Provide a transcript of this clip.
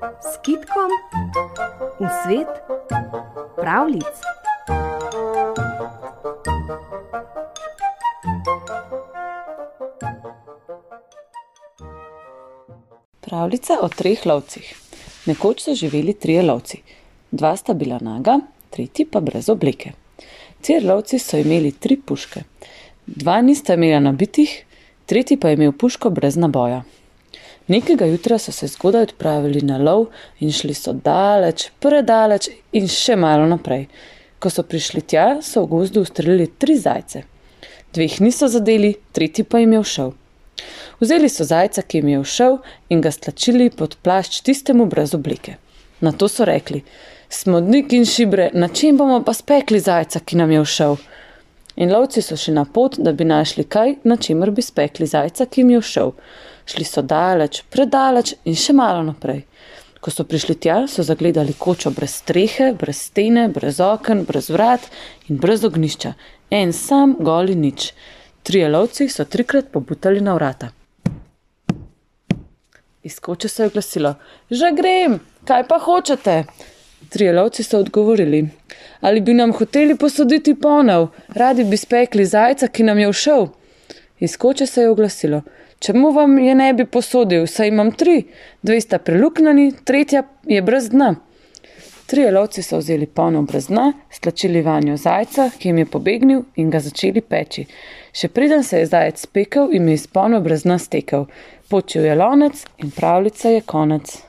s kitkom v svet pravlic. Pravljica o treh lovcih. Nekoč so živeli trije lovci. Dva sta bila naga, tretji pa brez obleke. Ti lovci so imeli tri puške. Dva nista imela nabitih, tretji pa je imel puško brez naboja. Nekega jutra so se zgodaj odpravili na lov in šli so daleč, predaleč in še malo naprej. Ko so prišli tja, so v gozdu ustrelili tri zajce. Dveh niso zadeli, tretji pa jim je všel. Vzeli so zajca, ki jim je všel, in ga stlačili pod plašč tistemu brez obleke. Na to so rekli: Smodnik in šibre, na čem bomo pa spekli zajca, ki nam je všel? In lovci so šli na pot, da bi našli kaj, na čemer bi spekli zajca, ki jim je všel. Šli so daleč, predaleč in še malo naprej. Ko so prišli tja, so zagledali kočo brez strehe, brez stene, brez oken, brez vrat in brez ognišča. En sam goli nič. Trije lovci so trikrat pobutali na vrata. Iz koče se je glasilo: Že grem, kaj pa hočete? Trije lovci so odgovorili: Ali bi nam hoteli posoditi ponev, radi bi spekli zajca, ki nam je všel? Iz koče se je oglasilo: Čemu vam je ne bi posodil, saj imam tri, dve sta preluknjeni, tretja je brez dna. Trije lovci so vzeli ponev brez dna, stlačili vanjo zajca, ki jim je pobegnil, in ga začeli peči. Še preden se je zajec spekel, jim je iz ponev brez dna stekel. Počil je lonec in pravljica je konec.